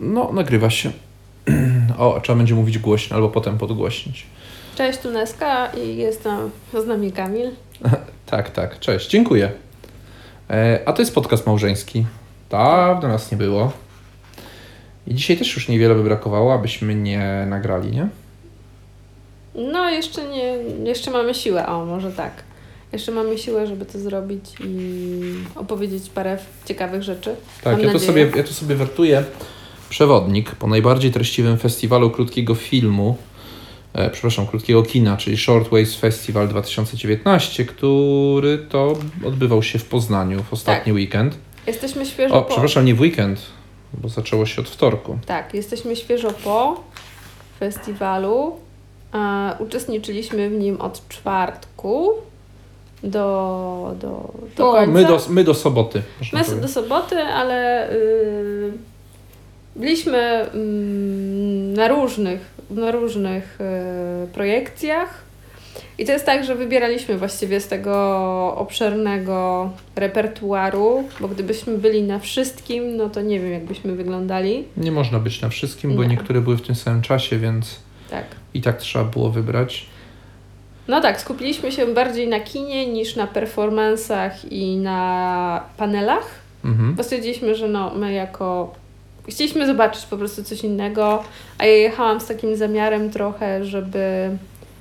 No, nagrywa się. O, trzeba będzie mówić głośno albo potem podgłośnić. Cześć, tu Neska i jestem z nami Kamil. Tak, tak. Cześć, dziękuję. E, a to jest podcast małżeński. Dawno nas nie było. I dzisiaj też już niewiele by brakowało, abyśmy nie nagrali, nie? No, jeszcze nie, jeszcze mamy siłę, o może tak. Jeszcze mamy siłę, żeby to zrobić i opowiedzieć parę ciekawych rzeczy. Tak, Mam ja tu, nadzieję. sobie, ja tu sobie wertuję przewodnik po najbardziej treściwym festiwalu krótkiego filmu, e, przepraszam, krótkiego kina, czyli Shortways Festival 2019, który to odbywał się w Poznaniu w ostatni Tak. weekend. Jesteśmy świeżo O, po. przepraszam, nie w weekend, bo zaczęło się od wtorku. Tak, jesteśmy świeżo po festiwalu. A, uczestniczyliśmy w nim od czwartku do, do, do No, końca. my, do, my do soboty. My powiedzieć. do soboty, ale yy, byliśmy mm, na różnych, na różnych yy, projekcjach. I to jest tak, że wybieraliśmy właściwie z tego obszernego repertuaru, bo gdybyśmy byli na wszystkim, no to nie wiem, jak byśmy wyglądali. Nie można być na wszystkim, bo Nie. niektóre były w tym samym czasie, więc Tak. i tak trzeba było wybrać. No tak, skupiliśmy się bardziej na kinie niż na performansach i na panelach. Mhm. Bo stwierdziliśmy, że no, my jako. Chcieliśmy zobaczyć po prostu coś innego, a ja jechałam z takim zamiarem trochę, żeby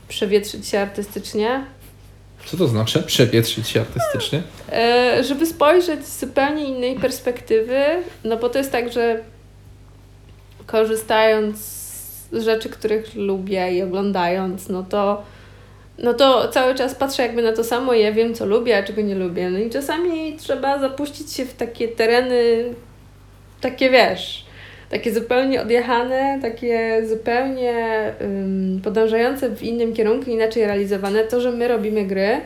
przewietrzyć się artystycznie, Co to znaczy? Przewietrzyć się artystycznie? e, żeby spojrzeć z zupełnie innej perspektywy, no bo to jest tak, że korzystając z rzeczy, których lubię i oglądając, no to no to cały czas patrzę jakby na to samo i ja wiem, co lubię, a czego nie lubię. No i czasami trzeba zapuścić się w takie tereny, takie wiesz, takie zupełnie odjechane, takie zupełnie ym, podążające w innym kierunku, inaczej realizowane. To, że my robimy gry,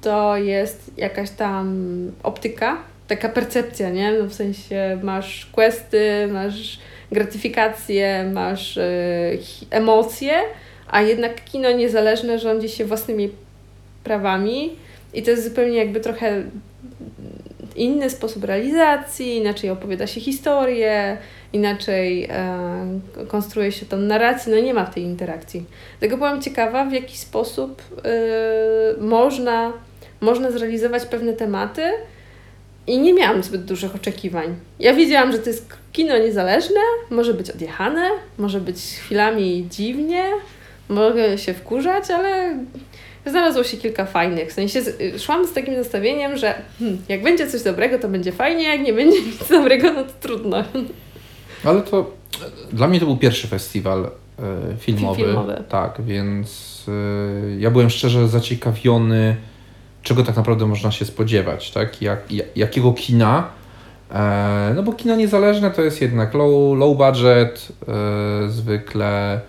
to jest jakaś tam optyka, taka percepcja, nie? No w sensie masz questy, masz gratyfikacje, masz y, emocje, a jednak kino niezależne rządzi się własnymi prawami i to jest zupełnie jakby trochę inny sposób realizacji, inaczej opowiada się historię, inaczej e, konstruuje się tą narrację, no nie ma tej interakcji. Dlatego byłam ciekawa, w jaki sposób y, można, można zrealizować pewne tematy i nie miałam zbyt dużych oczekiwań. Ja wiedziałam, że to jest kino niezależne, może być odjechane, może być chwilami dziwnie, mogę się wkurzać, ale znalazło się kilka fajnych. W sensie szłam z takim nastawieniem, że hmm, jak będzie coś dobrego, to będzie fajnie, jak nie będzie nic dobrego, no to trudno. Ale to dla mnie to był pierwszy festiwal e, filmowy. Filmowy. Tak, więc e, ja byłem szczerze zaciekawiony, czego tak naprawdę można się spodziewać, tak? Jak, ja- jakiego kina. E, no bo kino niezależne to jest jednak low, low budget, zwykle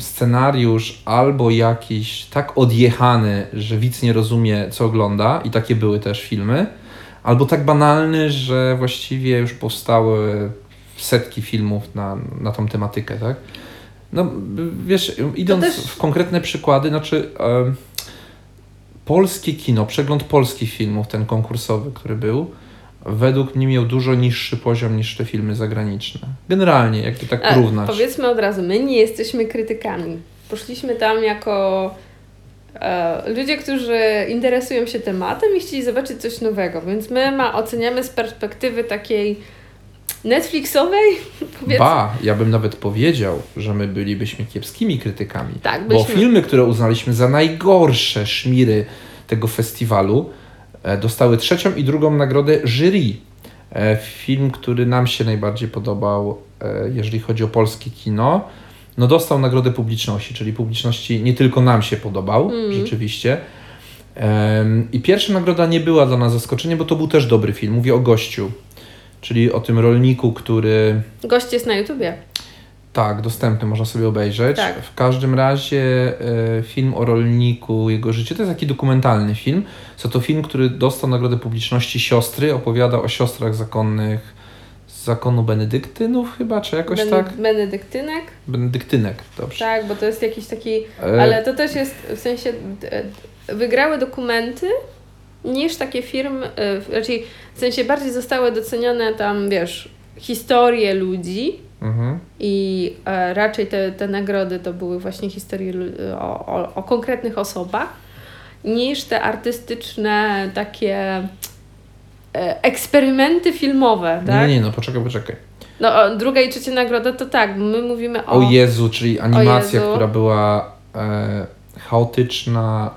scenariusz albo jakiś tak odjechany, że widz nie rozumie, co ogląda, i takie były też filmy, albo tak banalny, że właściwie już powstały setki filmów na, na tą tematykę, tak? No, wiesz, idąc też- w konkretne przykłady, znaczy em, polskie kino, przegląd polskich filmów, ten konkursowy, który był, według mnie miał dużo niższy poziom niż te filmy zagraniczne. Generalnie, jakby tak A, porównać. Powiedzmy od razu, my nie jesteśmy krytykami. Poszliśmy tam jako e, ludzie, którzy interesują się tematem i chcieli zobaczyć coś nowego, więc my ma, oceniamy z perspektywy takiej Netflixowej, powiedzmy. Ba, ja bym nawet powiedział, że my bylibyśmy kiepskimi krytykami. Tak, Bo byliśmy. filmy, które uznaliśmy za najgorsze szmiry tego festiwalu, e, dostały trzecią i drugą nagrodę jury. E, Film, który nam się najbardziej podobał, e, jeżeli chodzi o polskie kino, no dostał nagrodę publiczności, czyli publiczności nie tylko nam się podobał, Mm. rzeczywiście. I pierwsza nagroda nie była dla nas zaskoczeniem, bo to był też dobry film. Mówię o gościu, czyli o tym rolniku, który Gość jest na YouTubie. Tak, dostępny, można sobie obejrzeć. Tak. W każdym razie e, film o rolniku, jego życie, to jest taki dokumentalny film. Co to film, który dostał nagrodę publiczności siostry, opowiada o siostrach zakonnych z zakonu benedyktynów chyba, czy jakoś Ben- tak? Benedyktynek. Benedyktynek, dobrze. Tak, bo to jest jakiś taki E, Ale to też jest w sensie wygrały dokumenty niż takie firmy, y, raczej w sensie bardziej zostały docenione tam, wiesz, historie ludzi Mhm. i e, raczej te, te nagrody to były właśnie historie o, o, o konkretnych osobach, niż te artystyczne takie e, eksperymenty filmowe, tak? Nie, nie, no poczekaj, poczekaj. No, o, druga i trzecia nagroda to tak, my mówimy o... O Jezu, czyli animacja, Jezu. która była e, chaotyczna.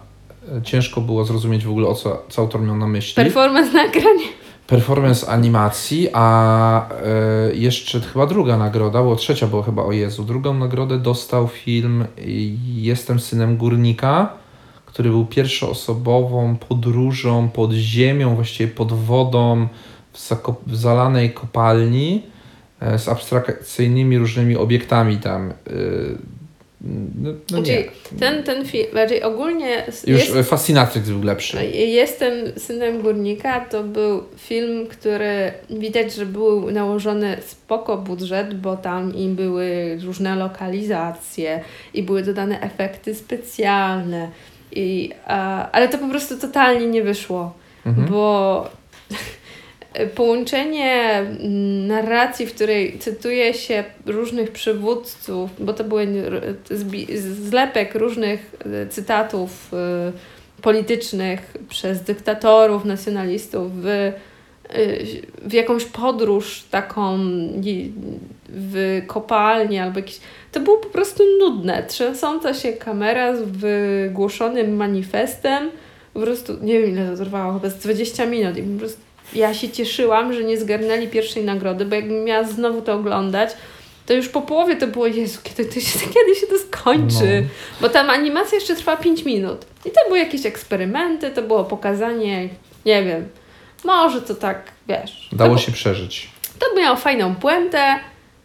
E, Ciężko było zrozumieć w ogóle, o co, co autor miał na myśli. Performance nagranie. Performance animacji, a e, jeszcze chyba druga nagroda, bo trzecia była chyba o Jezu. Drugą nagrodę dostał film Jestem synem górnika, który był pierwszoosobową podróżą pod ziemią, właściwie pod wodą w, zakop- w zalanej kopalni e, z abstrakcyjnymi różnymi obiektami tam. e, No, no nie. Znaczy, ten, ten film, raczej ogólnie s- Już jest, Fascinatrix był lepszy. Jestem synem górnika to był film, który widać, że był nałożony spoko budżet, bo tam i były różne lokalizacje i były dodane efekty specjalne. I, a, ale to po prostu totalnie nie wyszło, Mhm. bo połączenie mm, narracji, w której cytuje się różnych przywódców, bo to były zlepek różnych e, cytatów e, politycznych przez dyktatorów, nacjonalistów w, w jakąś podróż taką w kopalnię albo jakiś... To było po prostu nudne. Trzęsąca się kamera z wygłoszonym manifestem. Po prostu, nie wiem ile to trwało, chyba z 20 minut i po prostu ja się cieszyłam, że nie zgarnęli pierwszej nagrody, bo jakbym miała znowu to oglądać, to już po połowie to było, Jezu, kiedy, to się, kiedy się to skończy? No. Bo tam animacja jeszcze trwa 5 minut. I to były jakieś eksperymenty, to było pokazanie, nie wiem, może to tak, wiesz. Dało się przeżyć. to miało fajną puentę,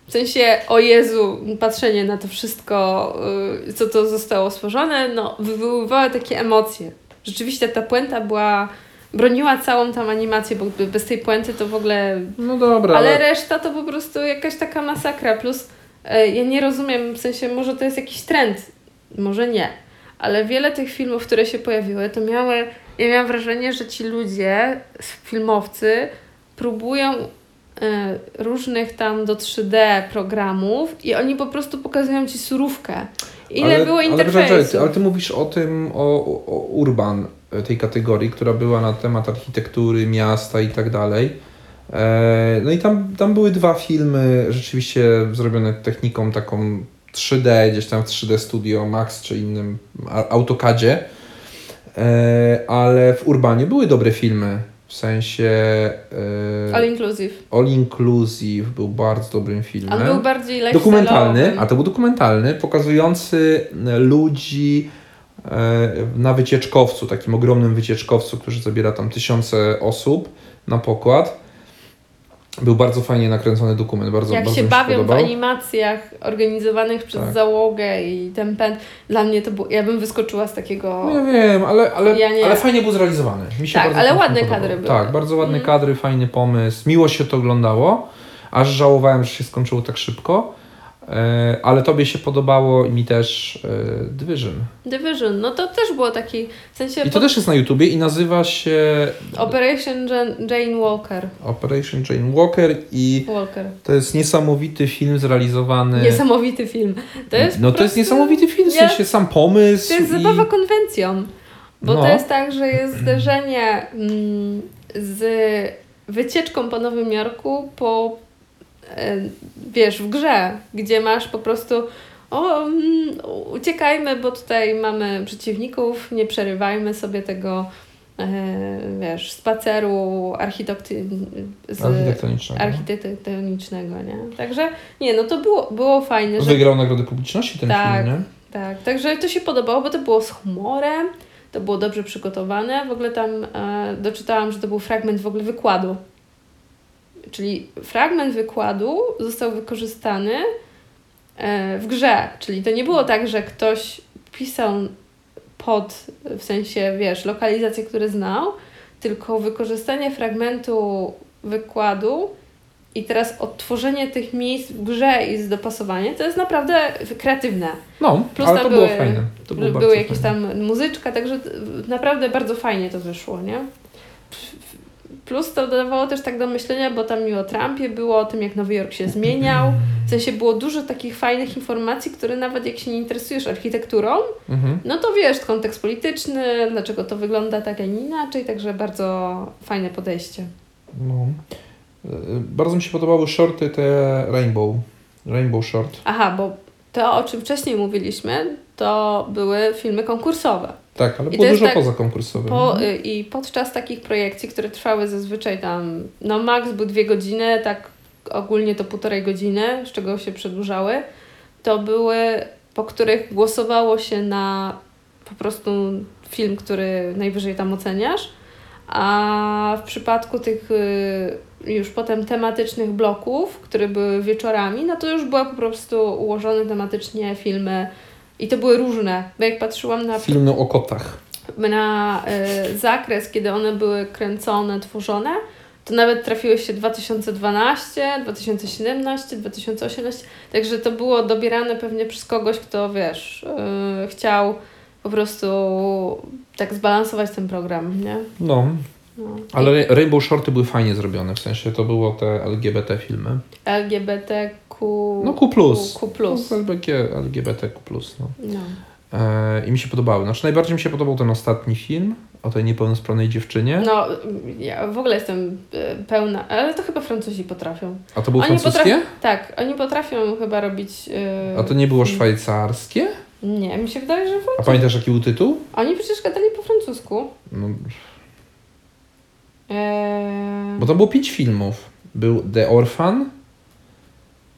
w sensie, o Jezu, patrzenie na to wszystko, y, co to zostało stworzone, no, wywoływało takie emocje. Rzeczywiście ta puenta była, broniła całą tam animację, bo bez tej puenty to w ogóle No dobra, ale ale... reszta to po prostu jakaś taka masakra. Plus e, ja nie rozumiem, w sensie może to jest jakiś trend, może nie, ale wiele tych filmów, które się pojawiły, to miały, ja miałam wrażenie, że ci ludzie, filmowcy, próbują e, różnych tam do 3D programów i oni po prostu pokazują ci surówkę. Ile ale, było ale, interfejsów. ty- ale ty mówisz o tym, o, o, Urban, tej kategorii, która była na temat architektury, miasta i tak dalej. E, No i tam, tam były dwa filmy rzeczywiście zrobione techniką taką 3D, gdzieś tam w 3D Studio Max czy innym AutoCADzie. E, Ale w Urbanie były dobre filmy. W sensie e, All inclusive. All Inclusive był bardzo dobrym filmem. On był bardziej. Dokumentalny, a to był dokumentalny, pokazujący e, ludzi e, na wycieczkowcu, takim ogromnym wycieczkowcu, który zabiera tam tysiące osób na pokład. Był bardzo fajnie nakręcony dokument, bardzo, Jak bardzo się bawią w podobał. animacjach organizowanych przez Tak. załogę i ten pęd. Dla mnie to było, ja bym wyskoczyła z takiego... No ja wiem, ale, ale, Ja nie. ale fajnie był zrealizowany. Mi się Tak, ale ładne kadry były. Tak, bardzo ładne Mm. kadry, fajny pomysł. Miło się to oglądało, aż żałowałem, że się skończyło tak szybko. E, ale tobie się podobało i mi też e, Division. Division, no to też było taki, w sensie I to też jest na YouTubie i nazywa się Operation Jan- Jane Walker. Operation Jane Walker i Walker. to jest niesamowity film zrealizowany. Niesamowity film. To jest no to jest niesamowity film, w sensie sam pomysł. To jest i... zabawa konwencją. Bo No. to jest tak, że jest zderzenie mm, z wycieczką po Nowym Jorku, po wiesz, w grze, gdzie masz po prostu o, mm, uciekajmy, bo tutaj mamy przeciwników, nie przerywajmy sobie tego e, wiesz, spaceru architekty, z, architektonicznego. architektonicznego, nie? Także nie, no to było, było fajne, że Wygrał nagrodę publiczności ten Tak. film, nie? tak, także to się podobało, bo to było z humorem, to było dobrze przygotowane. W ogóle tam e, doczytałam, że to był fragment w ogóle wykładu. Czyli fragment wykładu został wykorzystany e, w grze. Czyli to nie było tak, że ktoś pisał pod, w sensie, wiesz, lokalizację, które znał, tylko wykorzystanie fragmentu wykładu i teraz odtworzenie tych miejsc w grze i dopasowanie, to jest naprawdę kreatywne. No, Plus ale to było były- fajne. To było Były jakieś fajne. tam muzyczka, także naprawdę bardzo fajnie to wyszło, nie? Plus to dodawało też tak do myślenia, bo tam mi o Trumpie było, o tym jak Nowy Jork się zmieniał. W sensie było dużo takich fajnych informacji, które nawet jak się nie interesujesz architekturą, Mhm. no to wiesz, kontekst polityczny, dlaczego to wygląda tak, a nie inaczej, także bardzo fajne podejście. No. E, Bardzo mi się podobały shorty te Rainbow. Rainbow Short. Aha, bo to, o czym wcześniej mówiliśmy, to były filmy konkursowe. Tak, ale I było dużo tak poza konkursowymi. Po, y, I podczas takich projekcji, które trwały zazwyczaj tam, no max był dwie godziny, tak ogólnie to półtorej godziny, z czego się przedłużały, to były, po których głosowało się na po prostu film, który najwyżej tam oceniasz, a w przypadku tych y, już potem tematycznych bloków, które były wieczorami, no to już były po prostu ułożone tematycznie filmy i to były różne, bo jak patrzyłam na Filmy o kotach. na y, zakres, kiedy one były kręcone, tworzone, to nawet trafiły się 2012, 2017, 2018. Także to było dobierane pewnie przez kogoś, kto wiesz, y, chciał po prostu tak zbalansować ten program, nie? No, No. ale Ra- Rainbow Shorty były fajnie zrobione, w sensie to było te LGBT filmy. LGBTQ. No Q+. Q+. No, LBG, LGBTQ+. No. No. E, I mi się podobały. Znaczy najbardziej mi się podobał ten ostatni film o tej niepełnosprawnej dziewczynie. no, ja w ogóle jestem y, pełna, ale to chyba Francuzi potrafią. A to było Oni francuskie? potrafią- Tak, oni potrafią chyba robić. y, A to nie było szwajcarskie? Nie, mi się wydaje, że A Francuzi. pamiętasz jaki był tytuł? Oni przecież gadali po francusku. No, Eee... bo to było pięć filmów. Był The Orphan,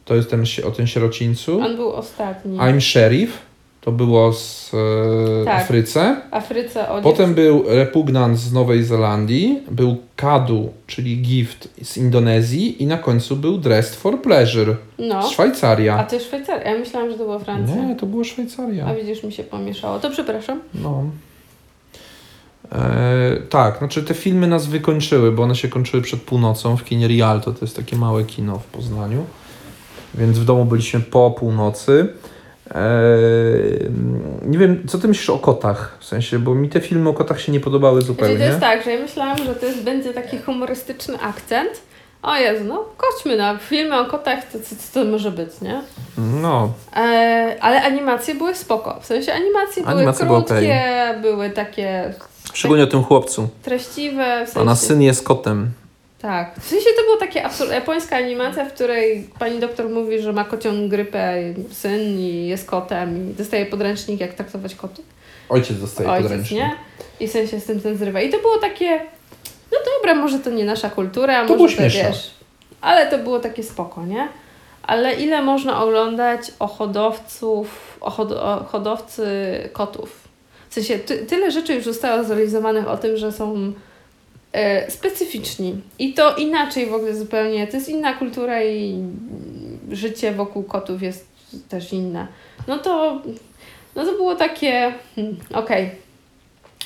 to jest ten, o tym sierocińcu. On był ostatni. I'm Sheriff, to było z e, Tak. Afryce. Afryce o Potem był Repugnant z Nowej Zelandii, był Kadu, czyli Gift z Indonezji i na końcu był Dressed for Pleasure No. z Szwajcaria. A to Szwajcaria. Ja myślałam, że to była Francja. Nie, to było Szwajcaria. A widzisz, mi się pomieszało. To przepraszam. No. E, tak, znaczy te filmy nas wykończyły, bo one się kończyły przed północą w kinie Rialto, to jest takie małe kino w Poznaniu. Więc w domu byliśmy po północy. E, nie wiem, co ty myślisz o kotach? W sensie, bo mi te filmy o kotach się nie podobały Czyli zupełnie. to jest tak, że ja myślałam, że to jest, będzie taki humorystyczny akcent. O Jezu, no chodźmy na filmy o kotach, to co to, to może być, nie? No, E, ale animacje były spoko. W sensie animacje były Animacje były krótkie, były takie szczególnie o tym chłopcu. treściwe. W sensie, Ona syn jest kotem. Tak. W sensie to była taka absol- japońska animacja, w której pani doktor mówi, że ma kocią grypę syn i jest kotem i dostaje podręcznik, jak traktować koty. Ojciec dostaje Ojciec, podręcznik. nie? I syn się z tym ten zrywa. I to było takie, no dobra, może to nie nasza kultura, To było może to wiesz. Ale to było takie spoko, nie? Ale ile można oglądać o hodowców, o, hod- o hodowcy kotów? W sensie ty, tyle rzeczy już zostało zrealizowanych o tym, że są specyficzni. I to inaczej w ogóle zupełnie. To jest inna kultura i życie wokół kotów jest też inne. No to, no to było takie, hmm, okej.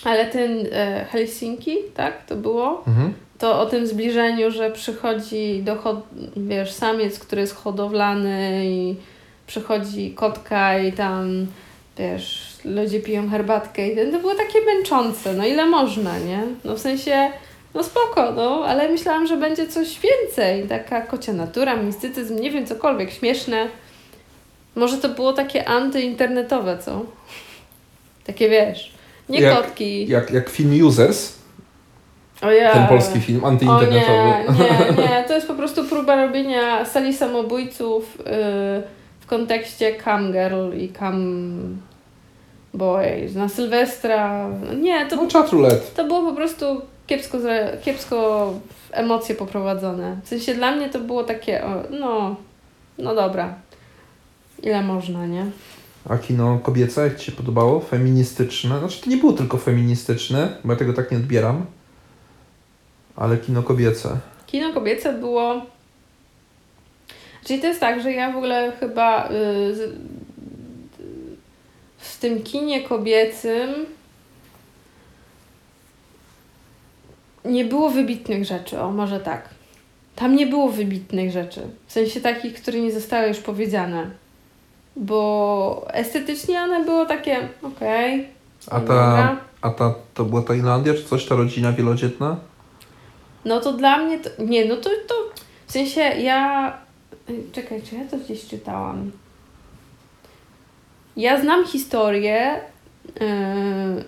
Ale ten e, Helsinki, tak, to było? Mhm. To o tym zbliżeniu, że przychodzi do, wiesz, samiec, który jest hodowlany i przychodzi kotka i tam, wiesz, ludzie piją herbatkę i to było takie męczące, no ile można, nie? No w sensie, no spoko, no, ale myślałam, że będzie coś więcej, taka kocia natura, mistycyzm, nie wiem, cokolwiek, śmieszne. Może to było takie antyinternetowe, co? Takie, wiesz, nie Jak- kotki. Jak, jak film Users, O ja. ten polski film O antyinternetowy. nie, nie, nie, to jest po prostu próba robienia sali samobójców yy, w kontekście cam girl i cam boy, na Sylwestra. Nie, to, No, to było po prostu kiepsko, kiepsko emocje poprowadzone. W sensie dla mnie to było takie, o, no, no dobra. Ile można, nie? A kino kobiece, jak Ci się podobało? Feministyczne? Znaczy to nie było tylko feministyczne, bo ja tego tak nie odbieram. Ale kino kobiece. Kino kobiece było. Czyli to jest tak, że ja w ogóle chyba y, z, w tym kinie kobiecym nie było wybitnych rzeczy, o może tak. Tam nie było wybitnych rzeczy. W sensie takich, które nie zostały już powiedziane. Bo estetycznie one było takie, okej. A dobra. ta, a ta to była Tajlandia, czy coś, ta rodzina wielodzietna? No to dla mnie to, nie, no to, to w sensie ja, czekaj, czy ja to gdzieś czytałam? Ja znam historię y,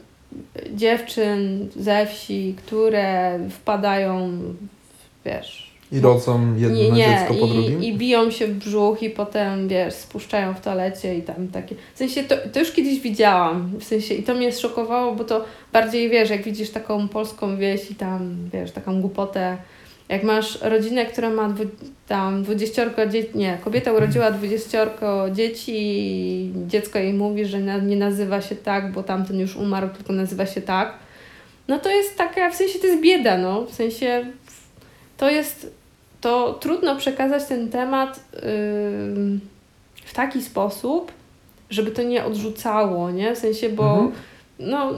dziewczyn ze wsi, które wpadają, w, wiesz, I rodzą jedno nie, nie, dziecko po drugim? i, i biją się w brzuch i potem, wiesz, spuszczają w toalecie i tam takie. W sensie to, to już kiedyś widziałam, w sensie i to mnie zszokowało, bo to bardziej, wiesz, jak widzisz taką polską wieś i tam, wiesz, taką głupotę, jak masz rodzinę, która ma dwu, tam dwudziestórko dzieci, nie, kobieta urodziła dwudziestórko dzieci i dziecko jej mówi, że na, nie nazywa się tak, bo tamten już umarł, tylko nazywa się tak, no to jest taka, w sensie to jest bieda, no, w sensie to jest, to trudno przekazać ten temat ym, w taki sposób, żeby to nie odrzucało, nie, w sensie, bo Mhm. no,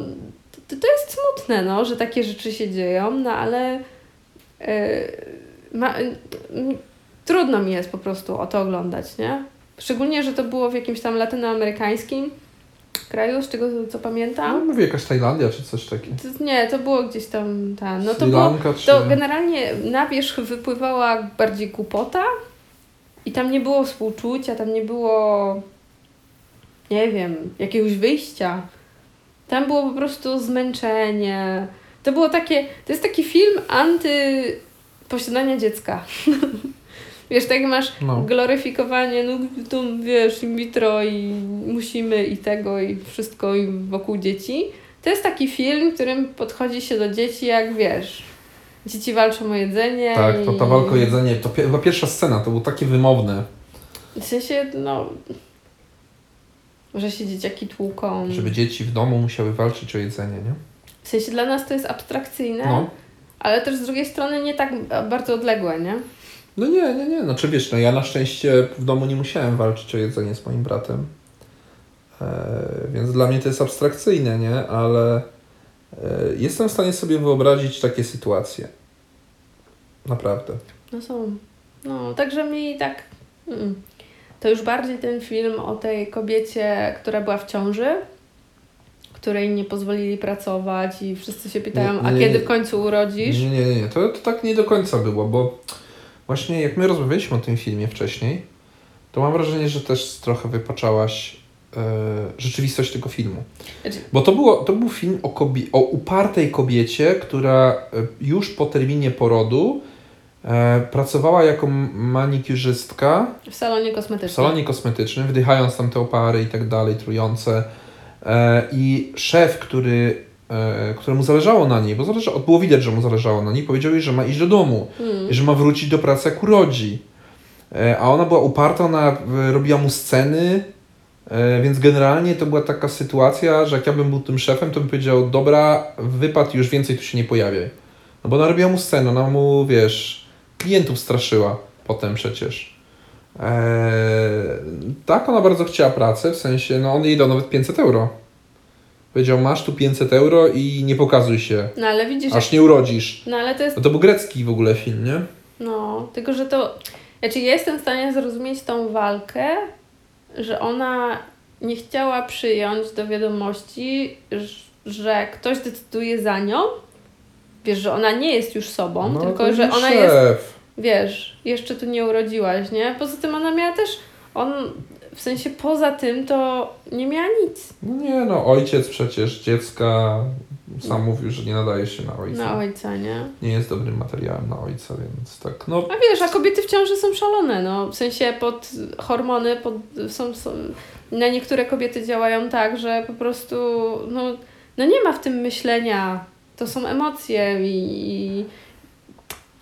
to, to jest smutne, no, że takie rzeczy się dzieją, no ale yy, ma, y, y, trudno mi jest po prostu o to oglądać, nie? Szczególnie, że to było w jakimś tam latynoamerykańskim kraju, z tego co No, pamiętam. mówię jakaś Tajlandia czy coś takiego. To, nie, to było gdzieś tam, tam no to było, czy... to generalnie na wierzch wypływała bardziej głupota i tam nie było współczucia, tam nie było, nie wiem, jakiegoś wyjścia. Tam było po prostu zmęczenie. To było takie, to jest taki film anty posiadania dziecka. wiesz, tak masz No. gloryfikowanie, no to wiesz, in vitro i musimy i tego i wszystko i wokół dzieci. To jest taki film, w którym podchodzi się do dzieci jak wiesz. Dzieci walczą o jedzenie. Tak, to ta i- walka o jedzenie, to chyba pierwsza scena, to było takie wymowne, W sensie, no. Że się dzieciaki tłuką. żeby dzieci w domu musiały walczyć o jedzenie, nie? W sensie dla nas to jest abstrakcyjne, No. ale też z drugiej strony nie tak bardzo odległe, nie? No nie, nie, nie. Znaczy wiesz, no ja na szczęście w domu nie musiałem walczyć o jedzenie z moim bratem. E, więc dla mnie to jest abstrakcyjne, nie? Ale e, jestem w stanie sobie wyobrazić takie sytuacje. Naprawdę. No są. No, także mi tak. Mm. To już bardziej ten film o tej kobiecie, która była w ciąży, której nie pozwolili pracować i wszyscy się pytają, Nie, a nie, kiedy nie. w końcu urodzisz? Nie, nie, nie. To, to tak nie do końca było, bo właśnie jak my rozmawialiśmy o tym filmie wcześniej, to mam wrażenie, że też trochę wypaczałaś e, rzeczywistość tego filmu. Znaczy- Bo to, było, to był film o, kobie- o upartej kobiecie, która e, już po terminie porodu e, pracowała jako manikiurzystka W salonie w kosmetycznym. salonie kosmetycznym, wdychając tam te opary i tak dalej, trujące. E, I szef, który, e, któremu zależało na niej, bo zależy, było widać, że mu zależało na niej, powiedział jej, że ma iść do domu, Mm. że ma wrócić do pracy jak urodzi. E, a ona była uparta, ona robiła mu sceny, więc generalnie to była taka sytuacja, że jak ja bym był tym szefem, to bym powiedział, dobra, wypad już więcej tu się nie pojawiaj. No bo ona robiła mu scenę, ona mu, wiesz, klientów straszyła potem przecież. Eee, tak, ona bardzo chciała pracę, w sensie, no on jej dał nawet 500 euro. Powiedział, masz tu 500 euro i nie pokazuj się, No ale widzisz, aż nie urodzisz. no ale to jest No to był grecki w ogóle film, nie? No, tylko że to. Znaczy, ja jestem w stanie zrozumieć tą walkę, że ona nie chciała przyjąć do wiadomości, że ktoś decyduje za nią. Wiesz, że ona nie jest już sobą, No, tylko że ona szef. jest, wiesz, jeszcze tu nie urodziłaś, nie? Poza tym ona miała też, on, w sensie poza tym to nie miała nic No nie no, ojciec przecież dziecka sam mówił, że nie nadaje się na ojca. na ojca, nie? Nie jest dobrym materiałem na ojca, więc tak, no A wiesz, a kobiety w ciąży są szalone, no. W sensie pod hormony pod, są, są... Na niektóre kobiety działają tak, że po prostu no, no nie ma w tym myślenia. To są emocje i, i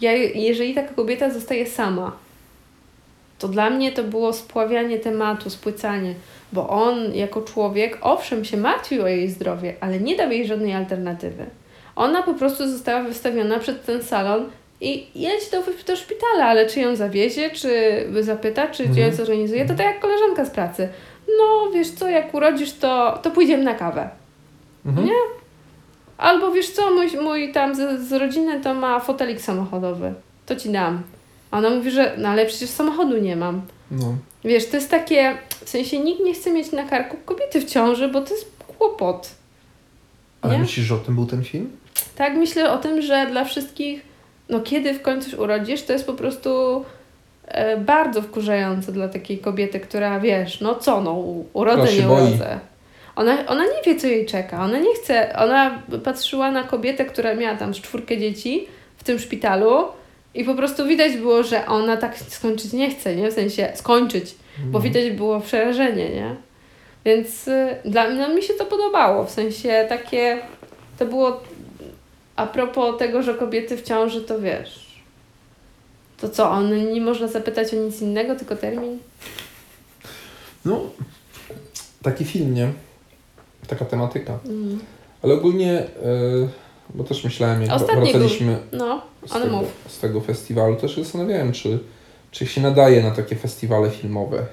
ja, jeżeli taka kobieta zostaje sama, to dla mnie to było spławianie tematu, spłycanie. Bo on jako człowiek, owszem, się martwił o jej zdrowie, ale nie dał jej żadnej alternatywy. Ona po prostu została wystawiona przed ten salon i jedź do, do szpitala, ale czy ją zawiezie, czy zapyta, czy Mhm. ją zorganizuje, to tak jak koleżanka z pracy. No, wiesz co, jak urodzisz, to, to pójdziemy na kawę. mhm. Nie? Albo wiesz co, mój, mój tam z, z rodziny to ma fotelik samochodowy. To ci dam. A ona mówi, że no ale przecież samochodu nie mam. no. Wiesz, to jest takie, w sensie nikt nie chce mieć na karku kobiety w ciąży, bo to jest kłopot. Ale Nie? myślisz, że o tym był ten film? Tak, myślę o tym, że dla wszystkich no kiedy w końcu się urodzisz, to jest po prostu e, bardzo wkurzające dla takiej kobiety, która wiesz, no co, no urodzę, nie boi. Ona, ona nie wie, co jej czeka. Ona nie chce. Ona patrzyła na kobietę, która miała tam czwórkę dzieci w tym szpitalu i po prostu widać było, że ona tak skończyć nie chce, nie? W sensie skończyć, bo Mhm. widać było przerażenie, nie? Więc y, dla no, mi się to podobało. W sensie takie. To było a propos tego, że kobiety w ciąży, to wiesz. To co, on nie można zapytać o nic innego, tylko termin? No, taki film, nie? Taka tematyka. Mm. Ale ogólnie, e, bo też myślałem, jak wracaliśmy No, z tego, z tego festiwalu, też zastanawiałem, czy, czy się nadaje na takie festiwale filmowe.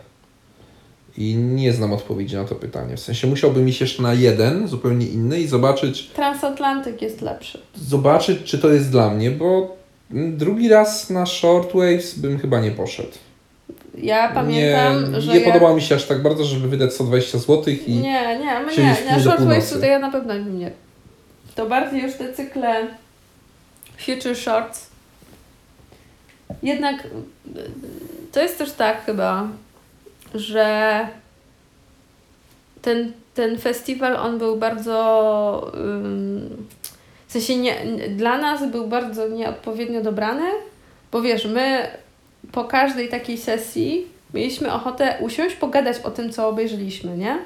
I nie znam odpowiedzi na to pytanie. W sensie musiałbym iść jeszcze na jeden, zupełnie inny i zobaczyć, Transatlantyk jest lepszy. zobaczyć, czy to jest dla mnie, bo drugi raz na Shortwaves bym chyba nie poszedł. Ja pamiętam, nie, że. nie ja... podobało mi się aż tak bardzo, żeby wydać 120 zł i Nie, nie, my nie. w Na kinie do Shortwaves północy. tutaj ja na pewno nie. To bardziej już te cykle Future Shorts. Jednak to jest też tak chyba, że ten, ten festiwal on był bardzo w sensie nie, nie- dla nas był bardzo nieodpowiednio dobrany, bo wiesz, my po każdej takiej sesji mieliśmy ochotę usiąść, pogadać o tym, co obejrzeliśmy, nie?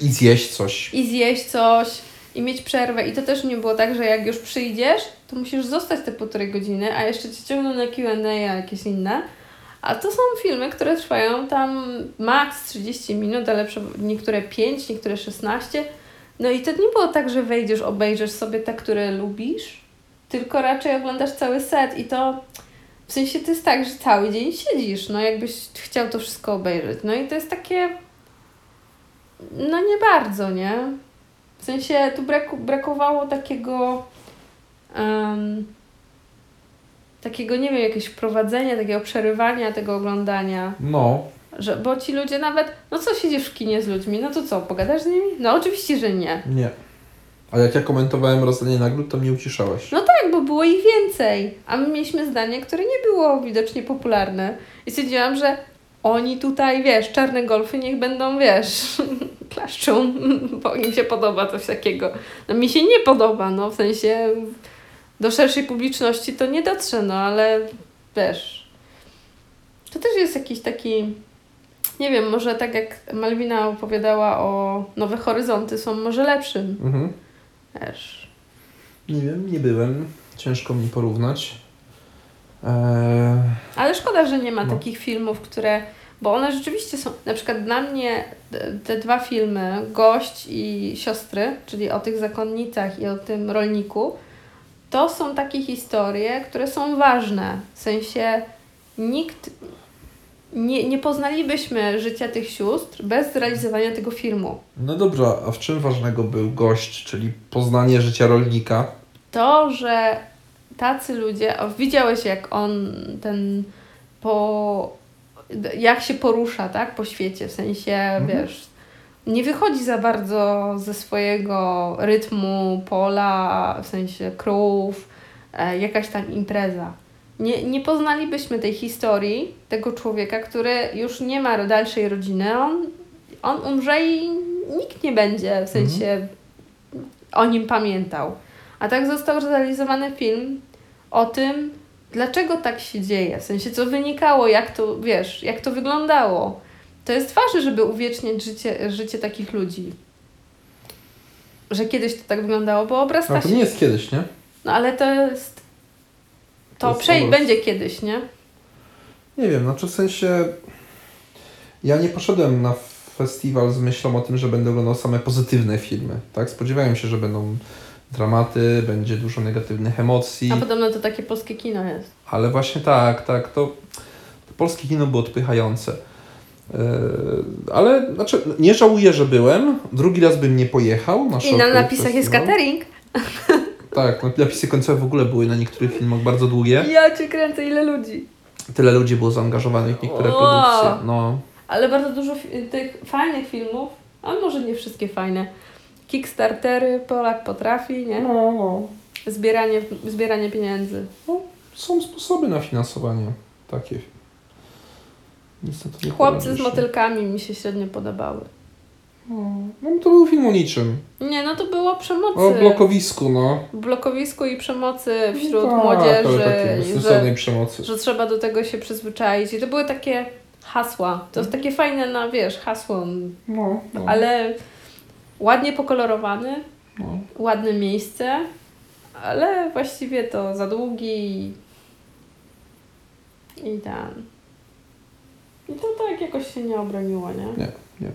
i zjeść coś. I zjeść coś, i mieć przerwę. I to też nie było tak, że jak już przyjdziesz, to musisz zostać te półtorej godziny, a jeszcze cię ciągną na Q&A, jakieś inne. A to są filmy, które trwają tam maks 30 minut, ale niektóre 5, niektóre 16. No i to nie było tak, że wejdziesz, obejrzysz sobie te, które lubisz, tylko raczej oglądasz cały set i to w sensie to jest tak, że cały dzień siedzisz, no jakbyś chciał to wszystko obejrzeć. No i to jest takie no nie bardzo, nie? W sensie tu braku, brakowało takiego em, takiego, nie wiem, jakiegoś wprowadzenia, takiego przerywania tego oglądania. No, Że, bo ci ludzie nawet, no co siedzisz w kinie z ludźmi, no to co, pogadasz z nimi? No oczywiście, że nie. nie. A jak ja komentowałem rozdanie nagród, to mnie uciszałeś. No tak, bo było ich więcej. A my mieliśmy zdanie, które nie było widocznie popularne. I stwierdziłam, że oni tutaj, wiesz, czarne golfy niech będą, wiesz, klaszczą, bo im się podoba coś takiego. No mi się nie podoba, no w sensie do szerszej publiczności to nie dotrze, no ale wiesz, to też jest jakiś taki, nie wiem, może tak jak Malwina opowiadała o Nowe Horyzonty są może lepszym, Mhm. Wiesz. Nie wiem, nie byłem. Ciężko mi porównać. Eee, Ale szkoda, że nie ma No. takich filmów, które. Bo one rzeczywiście są. Na przykład dla mnie te, te dwa filmy, Gość i Siostry, czyli o tych zakonnicach i o tym rolniku, to są takie historie, które są ważne. W sensie nikt. Nie, nie poznalibyśmy życia tych sióstr bez zrealizowania tego filmu. no dobrze, a w czym ważnego był gość, czyli poznanie życia rolnika? to, że tacy ludzie, o, widziałeś jak on ten po, jak się porusza, tak, po świecie, w sensie, Mhm. wiesz, nie wychodzi za bardzo ze swojego rytmu, pola, w sensie krów, e, jakaś tam impreza. Nie, nie poznalibyśmy tej historii tego człowieka, który już nie ma dalszej rodziny. On, on umrze i nikt nie będzie w sensie o nim pamiętał. A tak został zrealizowany film o tym, dlaczego tak się dzieje, w sensie co wynikało, jak to, wiesz, jak to wyglądało. To jest ważne, żeby uwieczniać życie, życie takich ludzi. Że kiedyś to tak wyglądało, bo obraz tak to nie jest kiedyś, nie? No ale to jest... To, To jest będzie kiedyś, nie? Nie wiem, znaczy w sensie ja nie poszedłem na festiwal z myślą o tym, że będę oglądał same pozytywne filmy, tak? Spodziewałem się, że będą dramaty, będzie dużo negatywnych emocji, A podobno to takie polskie kino jest. ale właśnie tak, tak, to, to polskie kino było odpychające. Yy, ale znaczy, nie żałuję, że byłem. Drugi raz bym nie pojechał. Na I na napisach jest Festival. catering. Tak, no, napisy końcowe w ogóle były na niektórych filmach bardzo długie. Ja cię kręcę, ile ludzi. Tyle ludzi było zaangażowanych w niektóre produkcje. No, Ale bardzo dużo tych fajnych filmów, a może nie wszystkie fajne. Kickstartery, Polak potrafi, nie? no, no. zbieranie, zbieranie pieniędzy. No, są sposoby na finansowanie takie. Chłopcy z motylkami mi się średnio podobały. No, no to był film o niczym. Nie, no to było przemocy. O blokowisku, no. Blokowisku i przemocy wśród tak, młodzieży, że, przemocy. że trzeba do tego się przyzwyczaić. I to były takie hasła. To jest takie fajne na, wiesz, hasło, No, no, ale ładnie pokolorowany, no. ładne miejsce, ale właściwie to za długi i, i ten. I to tak jakoś się nie obroniło, nie? Nie, nie.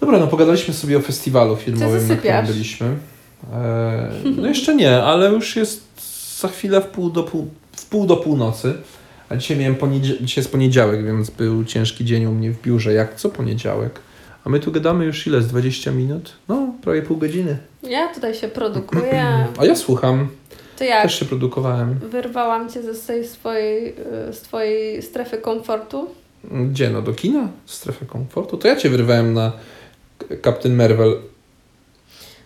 Dobra, no pogadaliśmy sobie o festiwalu filmowym, na którym byliśmy. E, no jeszcze nie, ale już jest za chwilę w pół do, pół, w pół do północy. A dzisiaj miałem poniedzie- dzisiaj jest poniedziałek, więc był ciężki dzień u mnie w biurze. Jak co poniedziałek? A my tu gadamy już ile? Z 20 minut? No, prawie pół godziny. Ja tutaj się produkuję. A ja słucham. To jak? Też się produkowałem. Wyrwałam cię ze tej swojej, y, z twojej strefy komfortu. Gdzie? No do kina? Strefę komfortu? To ja cię wyrwałem na Captain Marvel.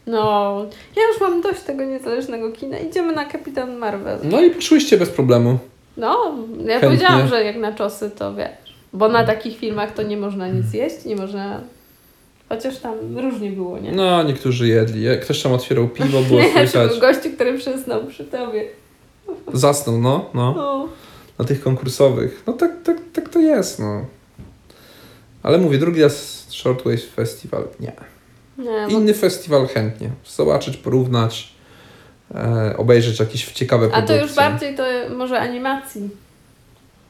No, ja już mam dość tego niezależnego kina. Idziemy na Kapitan Marvel. No i poszłyście bez problemu. No, ja Chętnie. powiedziałam, że jak na czosy to wiesz. Bo na takich filmach to nie można nic jeść, nie można... Chociaż tam różnie było, nie? No, niektórzy jedli. Ktoś tam otwierał piwo, było Nie, słychać. był gościu, który przysnął przy tobie. Zasnął, no, no. No. Na tych konkursowych. No tak, tak, tak to jest, no. Ale mówię, drugi raz Shortwave Festival, nie. Nie, bo Inny festiwal chętnie. Zobaczyć, porównać, e, obejrzeć jakieś ciekawe A produkcje. to już bardziej to może animacji.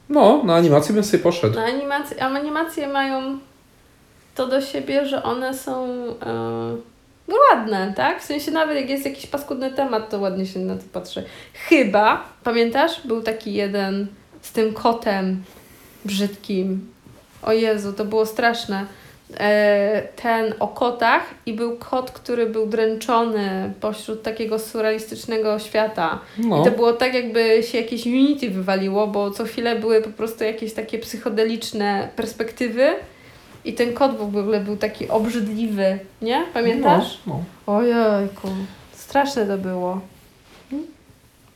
No, na animację bym sobie poszedł. Na animacje, a animacje mają to do siebie, że one są no ładne, tak? W sensie nawet jak jest jakiś paskudny temat, to ładnie się na to patrzy. Chyba, pamiętasz? Był taki jeden z tym kotem brzydkim. O Jezu, to było straszne. E, ten o kotach i był kot, który był dręczony pośród takiego surrealistycznego świata. I No, to było tak, jakby się jakieś Unity wywaliło, bo co chwilę były po prostu jakieś takie psychodeliczne perspektywy. I ten kot w ogóle był taki obrzydliwy, nie? Pamiętasz? No, no. Ojejku, straszne to było.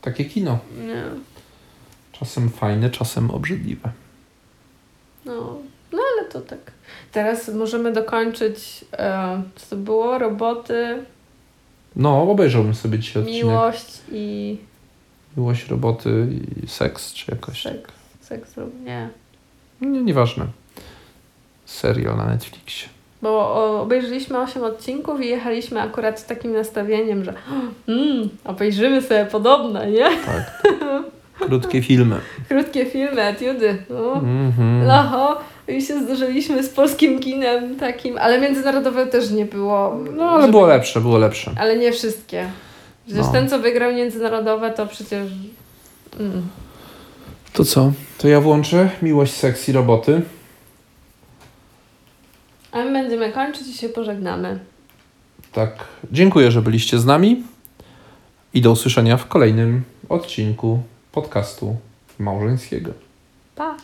Takie kino. Nie. Czasem fajne, czasem obrzydliwe. No, no ale to tak. Teraz możemy dokończyć, e, co to było? Roboty, No, obejrzałbym sobie dzisiaj odcinek. miłość i Miłość, roboty i seks, czy jakoś. seks. Seks, nie. Nie, nieważne. Serial na Netflixie. Bo o, obejrzeliśmy 8 odcinków i jechaliśmy akurat z takim nastawieniem, że mm, obejrzymy sobie podobne, nie? Tak. Krótkie filmy. Krótkie filmy, etiudy. No. Mhm. Oho, i się zderzyliśmy z polskim kinem takim, ale międzynarodowe też nie było. No, ale żeby- było lepsze, było lepsze. Ale nie wszystkie. Przecież No. ten, co wygrał międzynarodowe, to przecież... Mm. To co? To ja włączę Miłość, seks i roboty. A my będziemy kończyć i się pożegnamy. Tak. Dziękuję, że byliście z nami. I do usłyszenia w kolejnym odcinku podcastu małżeńskiego. Pa!